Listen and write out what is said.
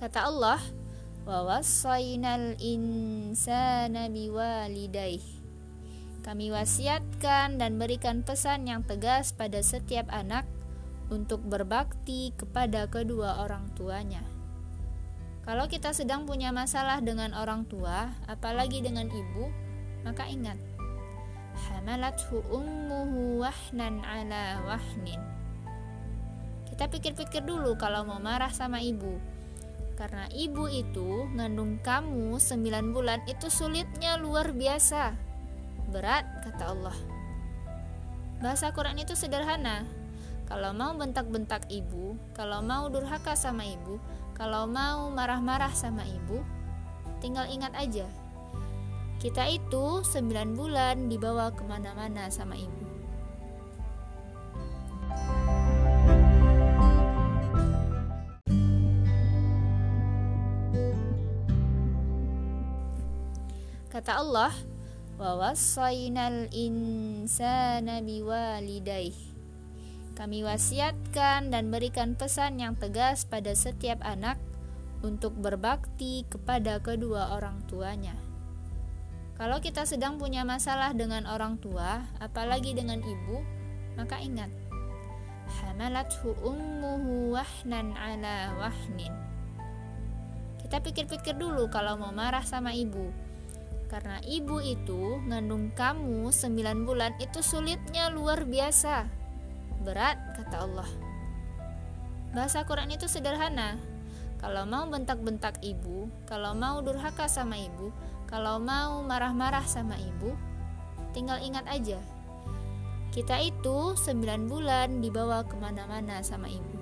Kata Allah, "Wa wassaynal insana biwalidayh." Kami wasiatkan dan berikan pesan yang tegas pada setiap anak untuk berbakti kepada kedua orang tuanya. Kalau kita sedang punya masalah dengan orang tua, apalagi dengan ibu, maka ingat, hamalathu ummuhu wahnan ala wahnin. Kita pikir-pikir dulu kalau mau marah sama ibu karena ibu itu ngandung kamu 9 bulan itu sulitnya luar biasa. Berat, kata Allah. Bahasa Quran itu sederhana. Kalau mau bentak-bentak ibu, kalau mau durhaka sama ibu, kalau mau marah-marah sama ibu, tinggal ingat aja. Kita itu 9 bulan dibawa ke mana-mana sama ibu. Kata Allah, "Wa wassaynal insana biwalidayh." Kami wasiatkan dan berikan pesan yang tegas pada setiap anak untuk berbakti kepada kedua orang tuanya. Kalau kita sedang punya masalah dengan orang tua, apalagi dengan ibu, maka ingat, hamalathu ummuhu wahnan ala wahnin. Kita pikir-pikir dulu kalau mau marah sama ibu karena ibu itu ngandung kamu 9 bulan itu sulitnya luar biasa. Berat, kata Allah. Bahasa Quran itu sederhana. Kalau mau bentak-bentak ibu, kalau mau durhaka sama ibu, kalau mau marah-marah sama ibu, tinggal ingat aja. Kita itu 9 bulan dibawa ke mana-mana sama ibu.